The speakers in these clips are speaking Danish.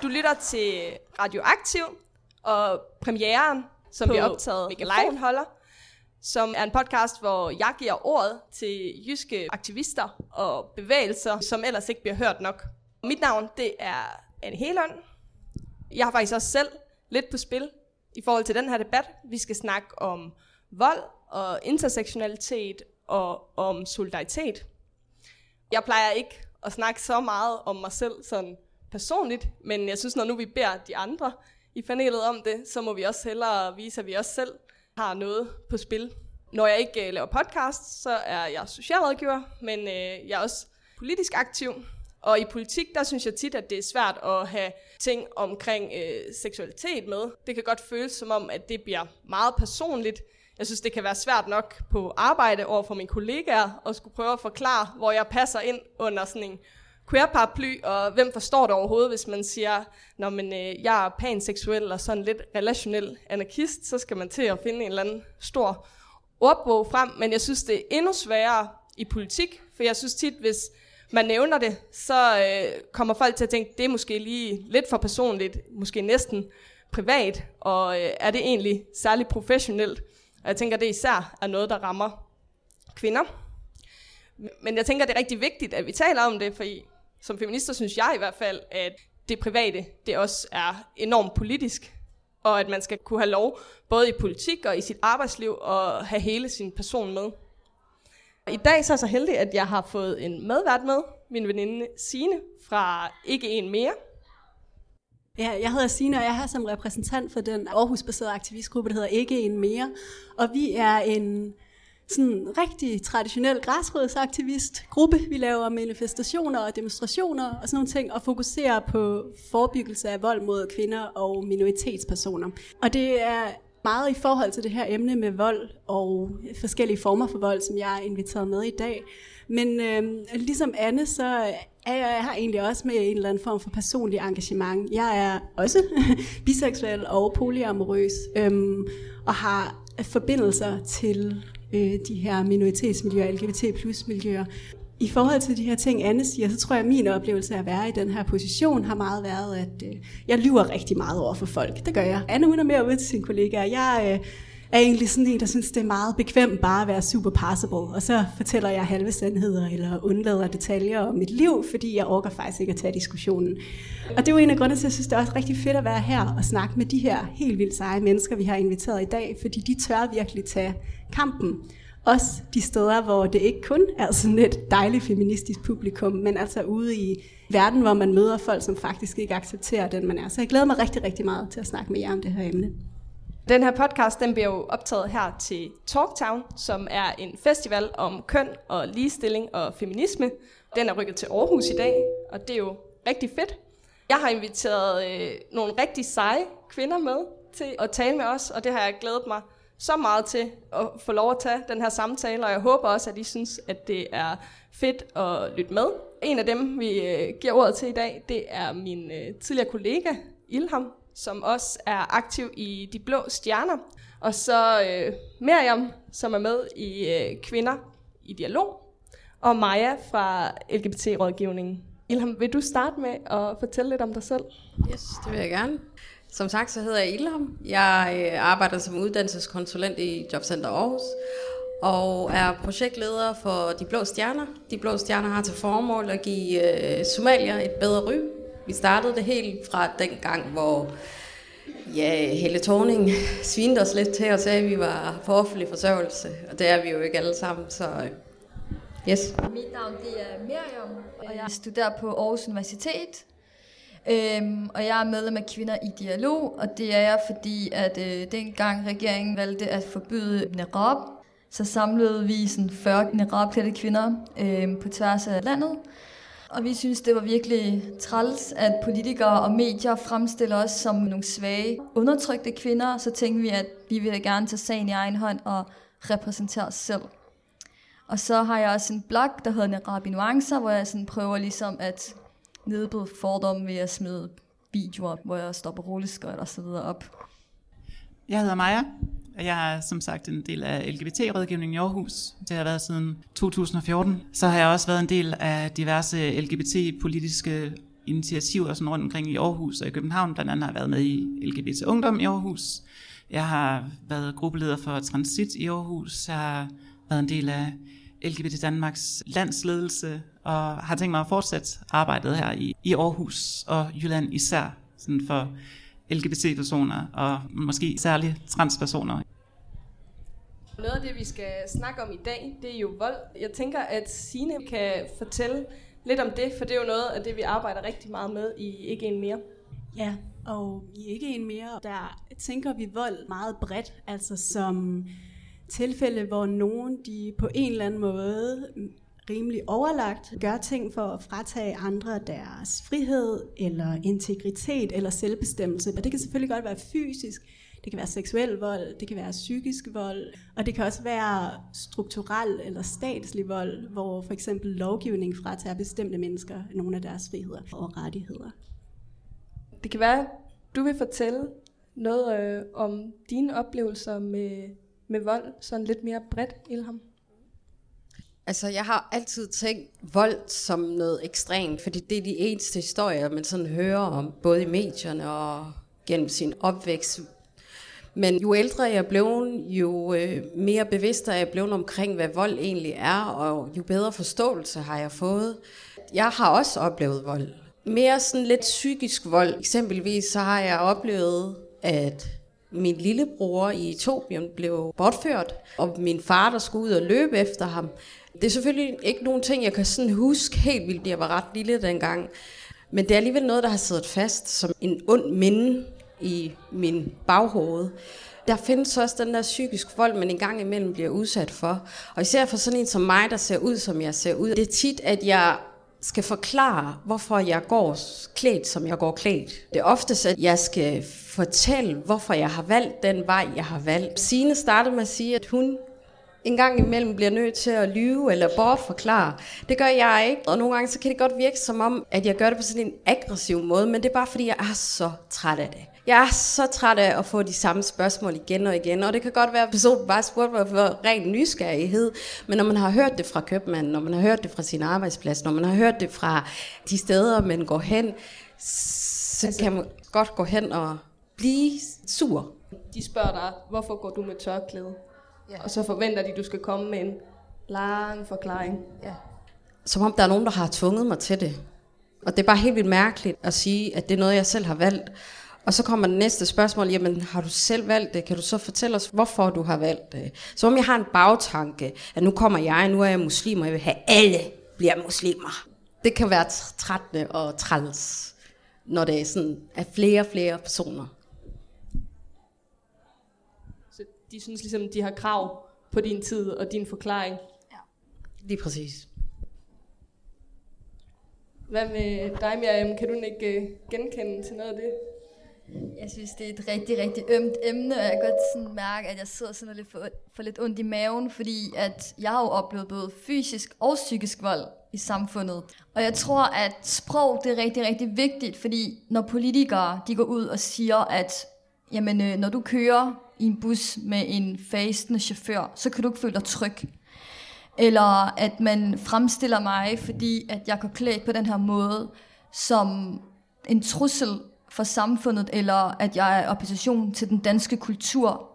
Du lytter til Radioaktiv og premieren, som På vi har optaget live holder, som er en podcast, hvor jeg giver ordet til jyske aktivister og bevægelser, som ellers ikke bliver hørt nok. Mit navn, det er Anne Helund. Jeg har faktisk også selv lidt på spil i forhold til den her debat. Vi skal snakke om vold og intersektionalitet og om solidaritet. Jeg plejer ikke at snakke så meget om mig selv sådan personligt, men jeg synes, når nu vi beder de andre i panelet om det, så må vi også hellere vise, at vi også selv har noget på spil. Når jeg ikke øh, laver podcast, så er jeg socialrådgiver, men øh, jeg er også politisk aktiv. Og i politik, der synes jeg tit, at det er svært at have ting omkring øh, seksualitet med. Det kan godt føles som om, at det bliver meget personligt. Jeg synes, det kan være svært nok på arbejde over for mine kollegaer, at skulle prøve at forklare, hvor jeg passer ind under sådan en queer-paraply, og hvem forstår det overhovedet, hvis man siger, når man, øh, jeg er panseksuel og sådan lidt relationel anarkist, så skal man til at finde en eller anden stor ordbog frem, men jeg synes, det er endnu sværere i politik, for jeg synes tit, hvis man nævner det, så øh, kommer folk til at tænke, det er måske lige lidt for personligt, måske næsten privat, og øh, er det egentlig særlig professionelt? Og jeg tænker, det især er noget, der rammer kvinder. Men jeg tænker, det er rigtig vigtigt, at vi taler om det, for som feminister synes jeg i hvert fald, at det private, det også er enormt politisk, og at man skal kunne have lov, både i politik og i sit arbejdsliv, og have hele sin person med. I dag så er jeg så heldig, at jeg har fået en medvært med, min veninde Sine fra Ikke En Mere. Ja, jeg hedder Sine, og jeg er her som repræsentant for den Aarhus-baserede aktivistgruppe, der hedder Ikke En Mere. Og vi er en sådan rigtig traditionel græsrodsaktivistgruppe. Vi laver manifestationer og demonstrationer og sådan nogle ting, og fokuserer på forebyggelse af vold mod kvinder og minoritetspersoner. Og det er meget i forhold til det her emne med vold og forskellige former for vold, som jeg er inviteret med i dag. Men øh, ligesom Anne, så er jeg her egentlig også med en eller anden form for personlig engagement. Jeg er også biseksuel og polyamorøs, øh, og har forbindelser til øh, de her minoritetsmiljøer, LGBT plus miljøer. I forhold til de her ting, Anne siger, så tror jeg, at min oplevelse af at være i den her position har meget været, at øh, jeg lyver rigtig meget over for folk. Det gør jeg. Anne, hun er mere ude til sine kollegaer. Jeg øh, er egentlig sådan en, der synes, det er meget bekvemt bare at være super passable. Og så fortæller jeg halve sandheder eller undlader detaljer om mit liv, fordi jeg orker faktisk ikke at tage diskussionen. Og det er jo en af grundene til, at jeg synes, det er også rigtig fedt at være her og snakke med de her helt vildt seje mennesker, vi har inviteret i dag, fordi de tør virkelig tage kampen. Også de steder, hvor det ikke kun er sådan et dejligt feministisk publikum, men altså ude i verden, hvor man møder folk, som faktisk ikke accepterer den, man er. Så jeg glæder mig rigtig, rigtig meget til at snakke med jer om det her emne. Den her podcast den bliver jo optaget her til Talktown, som er en festival om køn og ligestilling og feminisme. Den er rykket til Aarhus i dag, og det er jo rigtig fedt. Jeg har inviteret øh, nogle rigtig seje kvinder med til at tale med os, og det har jeg glædet mig så meget til at få lov at tage den her samtale, og jeg håber også, at I synes, at det er fedt at lytte med. En af dem, vi øh, giver ordet til i dag, det er min øh, tidligere kollega, Ilham, som også er aktiv i De Blå Stjerner. Og så øh, Miriam, som er med i øh, Kvinder i Dialog. Og Maja fra LGBT-rådgivningen. Ilham, vil du starte med at fortælle lidt om dig selv? Yes, det vil jeg gerne. Som sagt, så hedder jeg Ilham. Jeg øh, arbejder som uddannelseskonsulent i Jobcenter Aarhus og er projektleder for De Blå Stjerner. De Blå Stjerner har til formål at give øh, Somalia et bedre ry. Vi startede det helt fra den gang, hvor ja, Helle Thorning svinede os lidt til og sagde, at vi var for offentlig forsørgelse. Og det er vi jo ikke alle sammen, så yes. Mit navn det er Miriam, og jeg studerer på Aarhus Universitet. Øhm, og jeg er medlem af Kvinder i Dialog, og det er jeg, fordi at øh, dengang regeringen valgte at forbyde niqab, så samlede vi sådan 40 niqab kvinder øh, på tværs af landet. Og vi synes, det var virkelig træls, at politikere og medier fremstiller os som nogle svage, undertrykte kvinder. Så tænkte vi, at vi ville gerne tage sagen i egen hånd og repræsentere os selv. Og så har jeg også en blog, der hedder Nerabi Nuancer, hvor jeg sådan prøver ligesom at nedbryde fordomme ved at smide videoer, hvor jeg stopper rulleskøjt og så videre op. Jeg hedder Maja, jeg er som sagt en del af LGBT-rådgivningen i Aarhus. Det har været siden 2014. Så har jeg også været en del af diverse LGBT-politiske initiativer sådan rundt omkring i Aarhus og i København. Blandt andet har jeg været med i LGBT Ungdom i Aarhus. Jeg har været gruppeleder for Transit i Aarhus. Jeg har været en del af LGBT Danmarks landsledelse, og har tænkt mig at fortsætte arbejdet her i, i Aarhus og Jylland især sådan for LGBT-personer, og måske særligt transpersoner. Noget af det, vi skal snakke om i dag, det er jo vold. Jeg tænker, at Sine kan fortælle lidt om det, for det er jo noget af det, vi arbejder rigtig meget med i Ikke En Mere. Ja, og i Ikke En Mere, der tænker vi vold meget bredt, altså som tilfælde, hvor nogen de på en eller anden måde rimelig overlagt gør ting for at fratage andre deres frihed, eller integritet, eller selvbestemmelse. Og det kan selvfølgelig godt være fysisk, det kan være seksuel vold, det kan være psykisk vold, og det kan også være strukturel eller statslig vold, hvor for eksempel lovgivning fratager bestemte mennesker nogle af deres friheder og rettigheder. Det kan være, du vil fortælle noget øh, om dine oplevelser med, med vold, sådan lidt mere bredt, Ilham. Altså, jeg har altid tænkt vold som noget ekstremt, fordi det er de eneste historier, man sådan hører om, både i medierne og gennem sin opvækst. Men jo ældre jeg blev, jo øh, mere bevidst er jeg blevet omkring, hvad vold egentlig er, og jo bedre forståelse har jeg fået. Jeg har også oplevet vold. Mere sådan lidt psykisk vold. Eksempelvis så har jeg oplevet, at min lillebror i Etiopien blev bortført, og min far, der skulle ud og løbe efter ham. Det er selvfølgelig ikke nogen ting, jeg kan sådan huske helt vildt, jeg var ret lille dengang. Men det er alligevel noget, der har siddet fast som en ond minde i min baghoved. Der findes også den der psykisk vold, man engang imellem bliver udsat for. Og især for sådan en som mig, der ser ud, som jeg ser ud. Det er tit, at jeg skal forklare, hvorfor jeg går klædt, som jeg går klædt. Det er oftest, at jeg skal fortælle, hvorfor jeg har valgt den vej, jeg har valgt. Sine startede med at sige, at hun en gang imellem bliver nødt til at lyve eller bortforklare. Det gør jeg ikke, og nogle gange så kan det godt virke som om, at jeg gør det på sådan en aggressiv måde, men det er bare fordi, jeg er så træt af det. Jeg er så træt af at få de samme spørgsmål igen og igen, og det kan godt være, at personen bare spurgte mig for ren nysgerrighed, men når man har hørt det fra købmanden, når man har hørt det fra sin arbejdsplads, når man har hørt det fra de steder, man går hen, så altså, kan man godt gå hen og blive sur. De spørger dig, hvorfor går du med tørklæde? Ja. Og så forventer de, at du skal komme med en lang forklaring. Ja. Som om der er nogen, der har tvunget mig til det. Og det er bare helt vildt mærkeligt at sige, at det er noget, jeg selv har valgt. Og så kommer det næste spørgsmål, jamen har du selv valgt det? Kan du så fortælle os, hvorfor du har valgt det? Så om jeg har en bagtanke, at nu kommer jeg, nu er jeg muslim, og jeg vil have alle bliver muslimer. Det kan være trættende og træls, når det er sådan af flere og flere personer. de synes ligesom, de har krav på din tid og din forklaring. Ja. Lige præcis. Hvad med dig, Miriam? Kan du ikke uh, genkende til noget af det? Jeg synes, det er et rigtig, rigtig ømt emne, og jeg kan godt sådan mærke, at jeg sidder sådan lidt for, for lidt ondt i maven, fordi at jeg har jo oplevet både fysisk og psykisk vold i samfundet. Og jeg tror, at sprog det er rigtig, rigtig vigtigt, fordi når politikere de går ud og siger, at jamen, øh, når du kører i en bus med en fastende chauffør, så kan du ikke føle dig tryg. Eller at man fremstiller mig, fordi at jeg går klædt på den her måde, som en trussel for samfundet, eller at jeg er opposition til den danske kultur,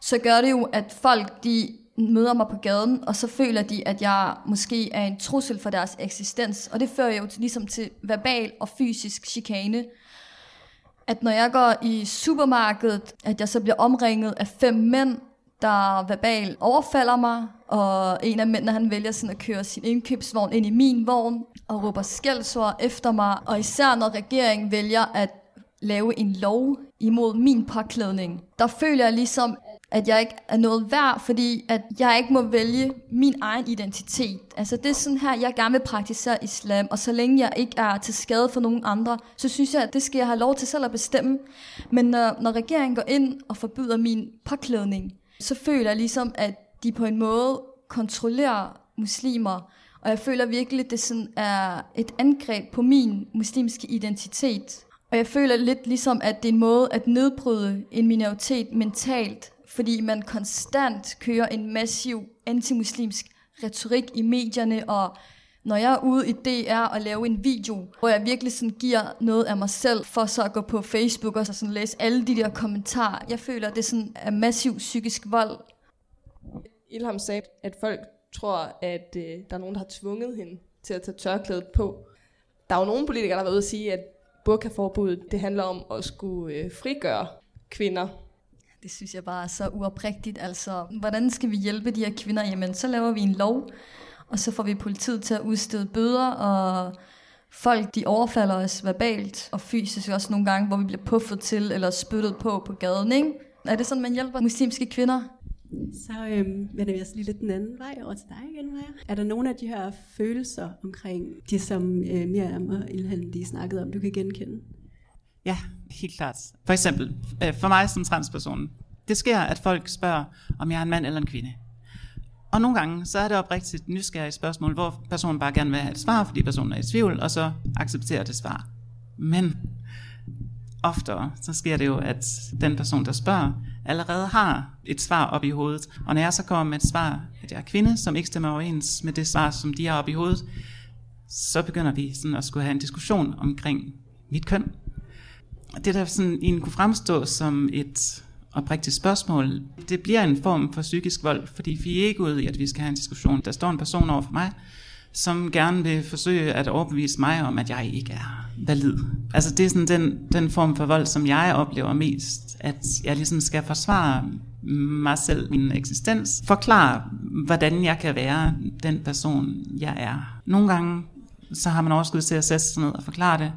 så gør det jo, at folk de møder mig på gaden, og så føler de, at jeg måske er en trussel for deres eksistens. Og det fører jo til, ligesom til verbal og fysisk chikane at når jeg går i supermarkedet, at jeg så bliver omringet af fem mænd, der verbalt overfalder mig, og en af mændene, han vælger sådan at køre sin indkøbsvogn ind i min vogn, og råber skældsord efter mig, og især når regeringen vælger at lave en lov imod min påklædning, der føler jeg ligesom, at at jeg ikke er noget værd, fordi at jeg ikke må vælge min egen identitet. Altså det er sådan her, jeg gerne vil praktisere islam, og så længe jeg ikke er til skade for nogen andre, så synes jeg, at det skal jeg have lov til selv at bestemme. Men når, når regeringen går ind og forbyder min påklædning, så føler jeg ligesom, at de på en måde kontrollerer muslimer, og jeg føler virkelig, at det sådan er et angreb på min muslimske identitet. Og jeg føler lidt ligesom, at det er en måde at nedbryde en minoritet mentalt, fordi man konstant kører en massiv antimuslimsk retorik i medierne, og når jeg er ude i DR og lave en video, hvor jeg virkelig sådan giver noget af mig selv, for så at gå på Facebook og så sådan læse alle de der kommentarer, jeg føler, at det sådan er massiv psykisk vold. Ilham sagde, at folk tror, at øh, der er nogen, der har tvunget hende til at tage tørklædet på. Der er jo nogle politikere, der har været ude at sige, at burkaforbuddet det handler om at skulle øh, frigøre kvinder. Det synes jeg bare er så uoprigtigt. Altså, hvordan skal vi hjælpe de her kvinder? Jamen, så laver vi en lov, og så får vi politiet til at udstede bøder, og folk de overfalder os verbalt og fysisk også nogle gange, hvor vi bliver puffet til eller spyttet på på gaden. Ikke? Er det sådan, man hjælper muslimske kvinder? Så øhm, vender vi os lige lidt den anden vej over til dig igen, Maja. Er der nogle af de her følelser omkring det, som øh, Miriam og Ilhan lige snakkede om, du kan genkende? Ja, helt klart. For eksempel, øh, for mig som transperson, det sker, at folk spørger, om jeg er en mand eller en kvinde. Og nogle gange, så er det oprigtigt nysgerrige spørgsmål, hvor personen bare gerne vil have et svar, fordi personen er i tvivl, og så accepterer det svar. Men oftere, så sker det jo, at den person, der spørger, allerede har et svar op i hovedet. Og når jeg så kommer med et svar, at jeg er kvinde, som ikke stemmer overens med det svar, som de har op i hovedet, så begynder vi sådan at skulle have en diskussion omkring mit køn. Det der sådan en kunne fremstå som et oprigtigt spørgsmål, det bliver en form for psykisk vold, fordi vi er ikke ude i, at vi skal have en diskussion. Der står en person over for mig, som gerne vil forsøge at overbevise mig om, at jeg ikke er valid. Altså det er sådan den, den form for vold, som jeg oplever mest, at jeg ligesom skal forsvare mig selv, min eksistens, forklare, hvordan jeg kan være den person, jeg er. Nogle gange, så har man overskud til at sætte sig ned og forklare det.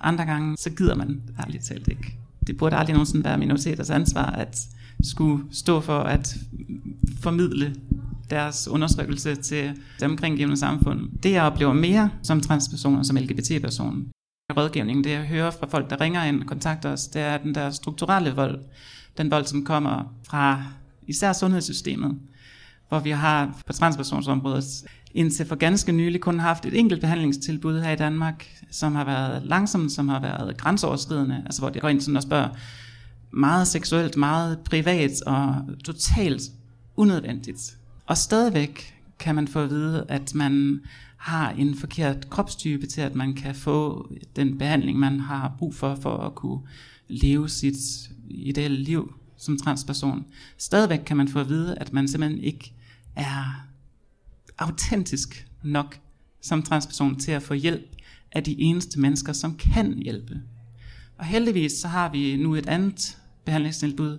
Andre gange, så gider man ærligt talt ikke. Det burde aldrig nogensinde være minoriteters ansvar at skulle stå for at formidle deres undersøgelse til det omkringgivende samfund. Det jeg oplever mere som transperson og som LGBT-person, rådgivning, det jeg hører fra folk, der ringer ind og kontakter os, det er den der strukturelle vold. Den vold, som kommer fra især sundhedssystemet, hvor vi har på transpersonsområdet indtil for ganske nylig kun haft et enkelt behandlingstilbud her i Danmark, som har været langsomt, som har været grænseoverskridende, altså hvor det går ind sådan og spørger meget seksuelt, meget privat og totalt unødvendigt. Og stadigvæk kan man få at vide, at man har en forkert kropstype til, at man kan få den behandling, man har brug for, for at kunne leve sit ideelle liv som transperson. Stadigvæk kan man få at vide, at man simpelthen ikke er autentisk nok som transperson til at få hjælp af de eneste mennesker, som kan hjælpe. Og heldigvis så har vi nu et andet behandlingstilbud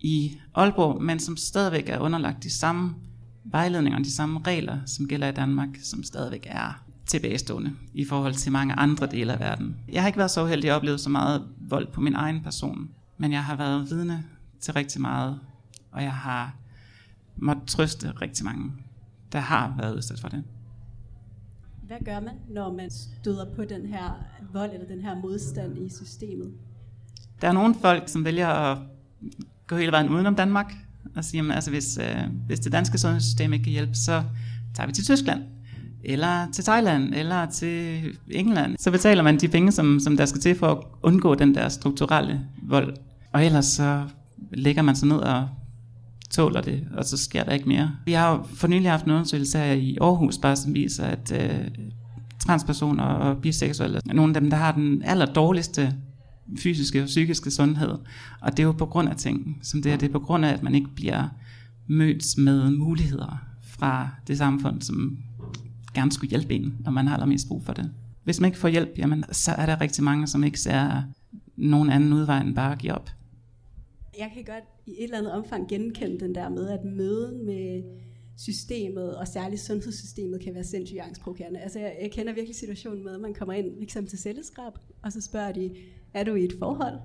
i Aalborg, men som stadigvæk er underlagt de samme vejledninger og de samme regler, som gælder i Danmark, som stadigvæk er tilbagestående i forhold til mange andre dele af verden. Jeg har ikke været så uheldig at opleve så meget vold på min egen person, men jeg har været vidne til rigtig meget, og jeg har måttet trøste rigtig mange, der har været udsat for det. Hvad gør man, når man støder på den her vold eller den her modstand i systemet? Der er nogle folk, som vælger at gå hele vejen udenom Danmark, og sige, jamen, altså, hvis, øh, hvis det danske sundhedssystem ikke kan hjælpe, så tager vi til Tyskland, eller til Thailand, eller til England. Så betaler man de penge, som, som der skal til for at undgå den der strukturelle vold. Og ellers så lægger man sig ned og tåler det, og så sker der ikke mere. Vi har jo for nylig haft en undersøgelse her i Aarhus, bare som viser, at øh, transpersoner og biseksuelle er nogle af dem, der har den aller dårligste fysiske og psykiske sundhed. Og det er jo på grund af ting, som det er. Det er på grund af, at man ikke bliver mødt med muligheder fra det samfund, som gerne skulle hjælpe en, når man har allermest brug for det. Hvis man ikke får hjælp, jamen, så er der rigtig mange, som ikke ser nogen anden udvej end bare at give op. Jeg kan godt i et eller andet omfang genkende den der med, at møden med systemet, og særligt sundhedssystemet, kan være sindssygt angstprovokerende. Altså, jeg, jeg kender virkelig situationen med, at man kommer ind eksempel til celleskrab, og så spørger de, er du i et forhold?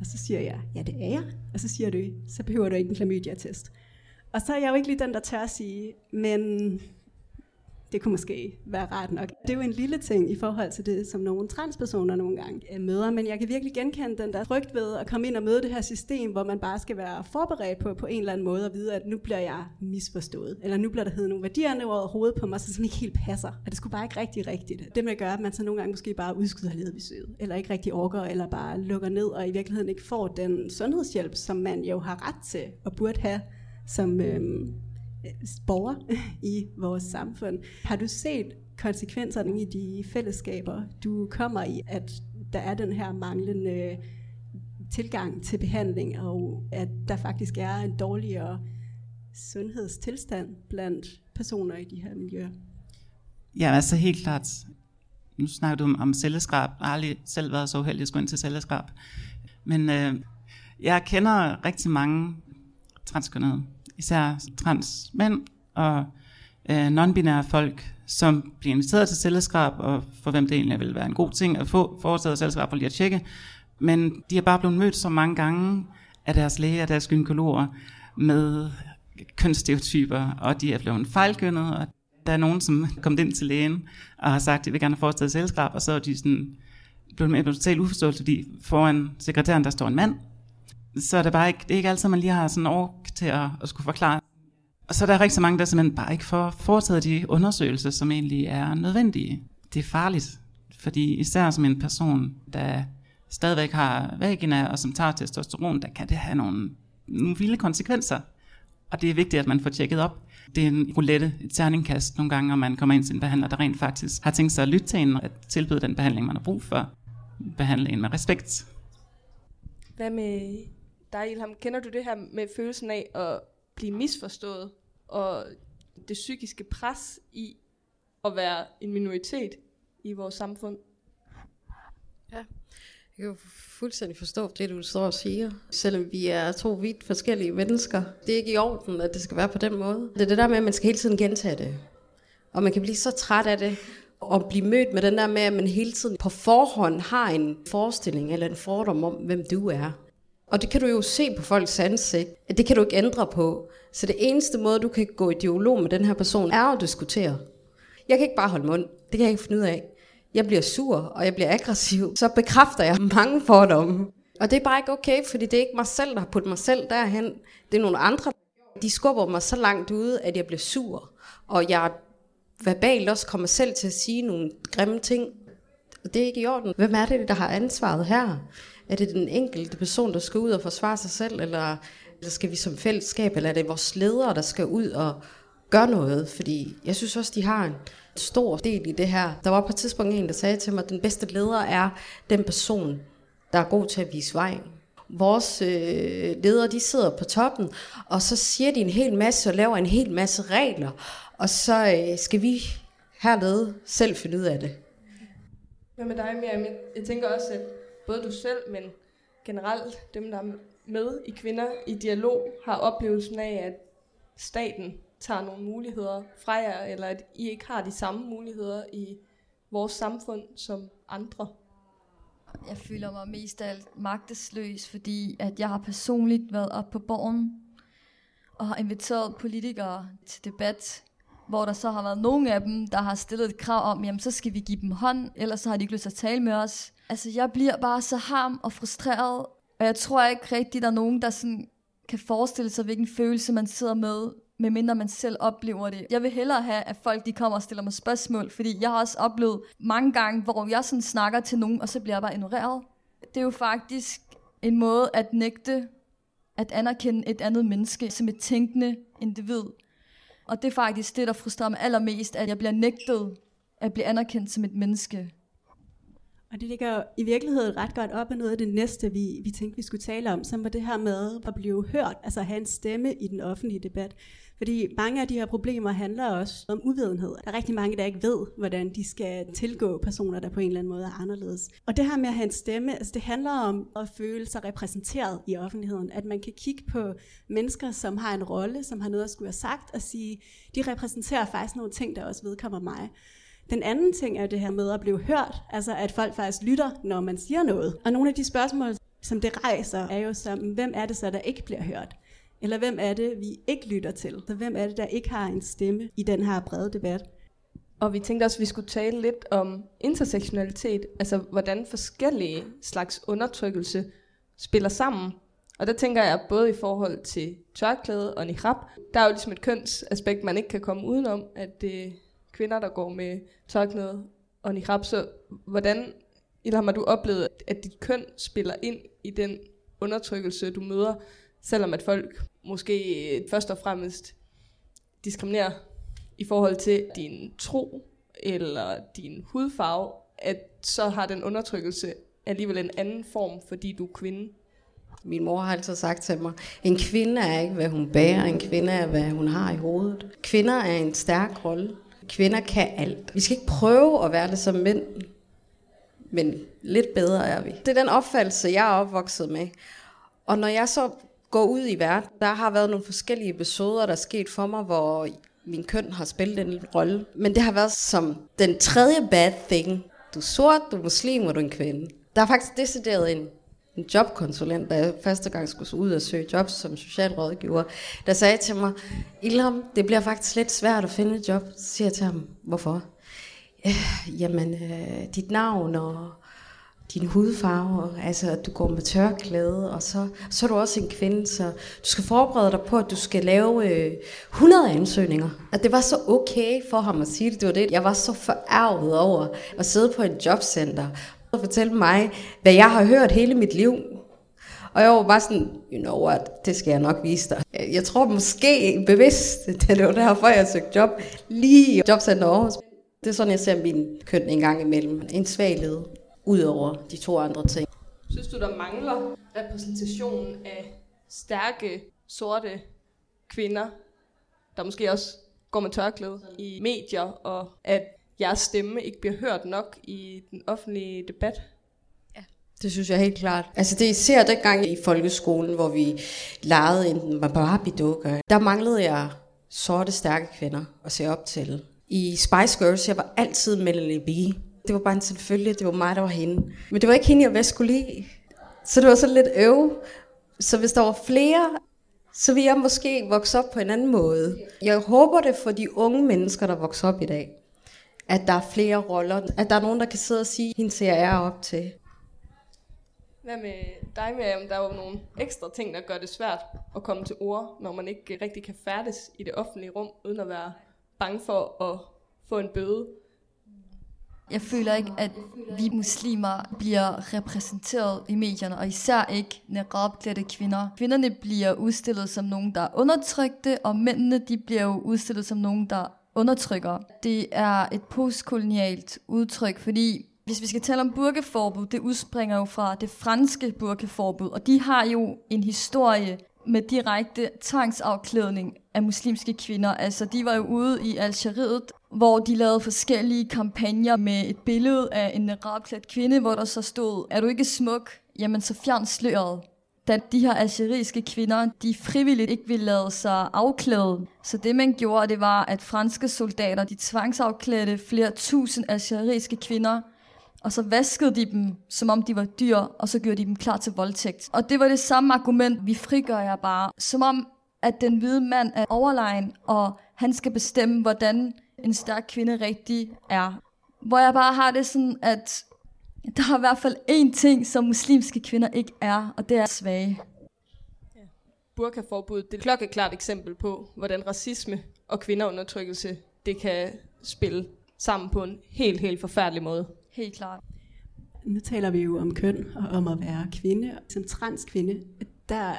Og så siger jeg, ja det er jeg. Og så siger du, så behøver du ikke en klamydia-test. Og så er jeg jo ikke lige den, der tør at sige, men det kunne måske være rart nok. Det er jo en lille ting i forhold til det, som nogle transpersoner nogle gange øh, møder, men jeg kan virkelig genkende den der frygt ved at komme ind og møde det her system, hvor man bare skal være forberedt på på en eller anden måde at vide, at nu bliver jeg misforstået, eller nu bliver der heddet nogle værdier ned over hovedet på mig, så det ikke helt passer. og det skulle bare ikke rigtig rigtigt. Det med at gøre, at man så nogle gange måske bare udskyder besøget, eller ikke rigtig orker, eller bare lukker ned, og i virkeligheden ikke får den sundhedshjælp, som man jo har ret til og burde have som øhm, borger i vores samfund. Har du set konsekvenserne i de fællesskaber, du kommer i, at der er den her manglende tilgang til behandling, og at der faktisk er en dårligere sundhedstilstand blandt personer i de her miljøer? Ja, altså helt klart. Nu snakker du om, om celleskrab. Jeg har aldrig selv været så uheldig at skulle ind til celleskrab. Men øh, jeg kender rigtig mange transkønnede, især trans mænd og øh, non-binære folk, som bliver inviteret til selskab, og for hvem det egentlig vil være en god ting at få foretaget selskab for lige at tjekke. Men de er bare blevet mødt så mange gange af deres læger og deres gynekologer med kønsstereotyper, og de er blevet fejlkønnet, og der er nogen, som er kommet ind til lægen og har sagt, at de vil gerne have foretaget selskab, og så er de sådan blevet med totalt uforståelse, fordi foran sekretæren, der står en mand, så er det bare ikke, det er ikke altid, man lige har sådan ork til at, at skulle forklare. Og så er der rigtig mange, der simpelthen bare ikke får foretaget de undersøgelser, som egentlig er nødvendige. Det er farligt, fordi især som en person, der stadigvæk har vagina, og som tager testosteron, der kan det have nogle, nogle vilde konsekvenser. Og det er vigtigt, at man får tjekket op. Det er en roulette, et terningkast nogle gange, når man kommer ind til en behandler, der rent faktisk har tænkt sig at lytte til en, og tilbyde den behandling, man har brug for. Behandle en med respekt. Hvad med dig, Ilham, kender du det her med følelsen af at blive misforstået, og det psykiske pres i at være en minoritet i vores samfund? Ja, jeg kan jo fuldstændig forstå det, du står og siger. Selvom vi er to vidt forskellige mennesker. Det er ikke i orden, at det skal være på den måde. Det er det der med, at man skal hele tiden gentage det. Og man kan blive så træt af det, og blive mødt med den der med, at man hele tiden på forhånd har en forestilling eller en fordom om, hvem du er. Og det kan du jo se på folks ansigt, det kan du ikke ændre på. Så det eneste måde, du kan gå i dialog med den her person, er at diskutere. Jeg kan ikke bare holde mund. Det kan jeg ikke finde ud af. Jeg bliver sur, og jeg bliver aggressiv. Så bekræfter jeg mange fordomme. Og det er bare ikke okay, fordi det er ikke mig selv, der har puttet mig selv derhen. Det er nogle andre. De skubber mig så langt ude, at jeg bliver sur. Og jeg verbalt også kommer selv til at sige nogle grimme ting. Og det er ikke i orden. Hvem er det, der har ansvaret her? Er det den enkelte person, der skal ud og forsvare sig selv, eller, eller skal vi som fællesskab, eller er det vores ledere, der skal ud og gøre noget? Fordi jeg synes også, de har en stor del i det her. Der var på et tidspunkt en, der sagde til mig, at den bedste leder er den person, der er god til at vise vej. Vores øh, ledere, de sidder på toppen, og så siger de en hel masse og laver en hel masse regler, og så øh, skal vi hernede selv finde ud af det. Hvad med dig, Miriam? Jeg tænker også, at både du selv, men generelt dem, der er med i Kvinder i Dialog, har oplevelsen af, at staten tager nogle muligheder fra jer, eller at I ikke har de samme muligheder i vores samfund som andre? Jeg føler mig mest af alt magtesløs, fordi at jeg har personligt været op på borgen og har inviteret politikere til debat, hvor der så har været nogle af dem, der har stillet et krav om, jamen så skal vi give dem hånd, ellers så har de ikke lyst til at tale med os. Altså jeg bliver bare så ham og frustreret, og jeg tror ikke rigtigt, der er nogen, der sådan kan forestille sig, hvilken følelse man sidder med, medmindre man selv oplever det. Jeg vil hellere have, at folk de kommer og stiller mig spørgsmål, fordi jeg har også oplevet mange gange, hvor jeg sådan snakker til nogen, og så bliver jeg bare ignoreret. Det er jo faktisk en måde at nægte at anerkende et andet menneske som et tænkende individ. Og det er faktisk det, der frustrerer mig allermest, at jeg bliver nægtet at blive anerkendt som et menneske. Og det ligger i virkeligheden ret godt op af noget af det næste, vi, vi tænkte, vi skulle tale om, som var det her med at blive hørt, altså at have en stemme i den offentlige debat. Fordi mange af de her problemer handler også om uvidenhed. Der er rigtig mange, der ikke ved, hvordan de skal tilgå personer, der på en eller anden måde er anderledes. Og det her med at have en stemme, altså det handler om at føle sig repræsenteret i offentligheden. At man kan kigge på mennesker, som har en rolle, som har noget at skulle have sagt, og sige, de repræsenterer faktisk nogle ting, der også vedkommer mig. Den anden ting er det her med at blive hørt, altså at folk faktisk lytter, når man siger noget. Og nogle af de spørgsmål, som det rejser, er jo som, hvem er det så, der ikke bliver hørt? Eller hvem er det, vi ikke lytter til? Så hvem er det, der ikke har en stemme i den her brede debat? Og vi tænkte også, at vi skulle tale lidt om intersektionalitet, altså hvordan forskellige slags undertrykkelse spiller sammen. Og der tænker jeg både i forhold til tørklæde og niqab, der er jo ligesom et kønsaspekt, man ikke kan komme udenom, at det kvinder, der går med tørklæde og niqab. Så hvordan, Ilham, har du oplevet, at dit køn spiller ind i den undertrykkelse, du møder, selvom at folk måske øh, først og fremmest diskriminerer i forhold til din tro eller din hudfarve, at så har den undertrykkelse alligevel en anden form, fordi du er kvinde. Min mor har altid sagt til mig, en kvinde er ikke, hvad hun bærer, en kvinde er, hvad hun har i hovedet. Kvinder er en stærk rolle. Kvinder kan alt. Vi skal ikke prøve at være det som mænd, men lidt bedre er vi. Det er den opfattelse, jeg er opvokset med. Og når jeg så går ud i verden, der har været nogle forskellige episoder, der er sket for mig, hvor min køn har spillet en rolle. Men det har været som den tredje bad thing. Du er sort, du er muslim, og du er en kvinde. Der er faktisk decideret en, en jobkonsulent, der første gang skulle ud og søge jobs som socialrådgiver, der sagde til mig, Ilham, det bliver faktisk lidt svært at finde et job. Så siger jeg til ham, hvorfor? Øh, jamen, øh, dit navn og din hudfarve, altså at du går med tørklæde, og så, så er du også en kvinde, så du skal forberede dig på, at du skal lave øh, 100 ansøgninger. At det var så okay for ham at sige det, det var det. Jeg var så forarvet over at sidde på et jobcenter og fortælle mig, hvad jeg har hørt hele mit liv. Og jeg var bare sådan, you know what, det skal jeg nok vise dig. Jeg tror måske bevidst, det var derfor, jeg søgte job lige i Jobcenter Aarhus. Det er sådan, jeg ser min køn en gang imellem. En svag led ud over de to andre ting. Synes du, der mangler repræsentation af stærke, sorte kvinder, der måske også går med tørklæde i medier, og at jeres stemme ikke bliver hørt nok i den offentlige debat? Det synes jeg helt klart. Altså det er især dengang i folkeskolen, hvor vi legede en Barbie-dukker. Der manglede jeg sorte, stærke kvinder at se op til. I Spice Girls, jeg var altid Melanie B. Det var bare en selvfølge, det var mig, der var hende. Men det var ikke hende, jeg bedst skulle lide. Så det var sådan lidt øv. Så hvis der var flere, så ville jeg måske vokse op på en anden måde. Jeg håber det for de unge mennesker, der vokser op i dag. At der er flere roller. At der er nogen, der kan sidde og sige, hende ser jeg op til. Hvad med dig, Miriam? Der er jo nogle ekstra ting, der gør det svært at komme til ord, når man ikke rigtig kan færdes i det offentlige rum, uden at være bange for at få en bøde. Jeg føler ikke, at vi muslimer bliver repræsenteret i medierne, og især ikke niqab-klædte kvinder. Kvinderne bliver udstillet som nogen, der er undertrykte, og mændene de bliver jo udstillet som nogen, der undertrykker. Det er et postkolonialt udtryk, fordi hvis vi skal tale om burkeforbud, det udspringer jo fra det franske burkeforbud, og de har jo en historie med direkte tvangsafklædning af muslimske kvinder. Altså, de var jo ude i Algeriet, hvor de lavede forskellige kampagner med et billede af en rabklædt kvinde, hvor der så stod, er du ikke smuk? Jamen, så fjern sløret. Da de her algeriske kvinder, de frivilligt ikke ville lade sig afklæde. Så det, man gjorde, det var, at franske soldater, de tvangsafklædte flere tusind algeriske kvinder, og så vaskede de dem, som om de var dyr, og så gjorde de dem klar til voldtægt. Og det var det samme argument, vi frigør jer bare. Som om, at den hvide mand er overlegen, og han skal bestemme, hvordan en stærk kvinde rigtig er. Hvor jeg bare har det sådan, at der er i hvert fald én ting, som muslimske kvinder ikke er, og det er svage. Burkaforbud, det er et klokkeklart eksempel på, hvordan racisme og kvinderundertrykkelse, det kan spille sammen på en helt, helt forfærdelig måde. Helt klart. Nu taler vi jo om køn og om at være kvinde. Som transkvinde, der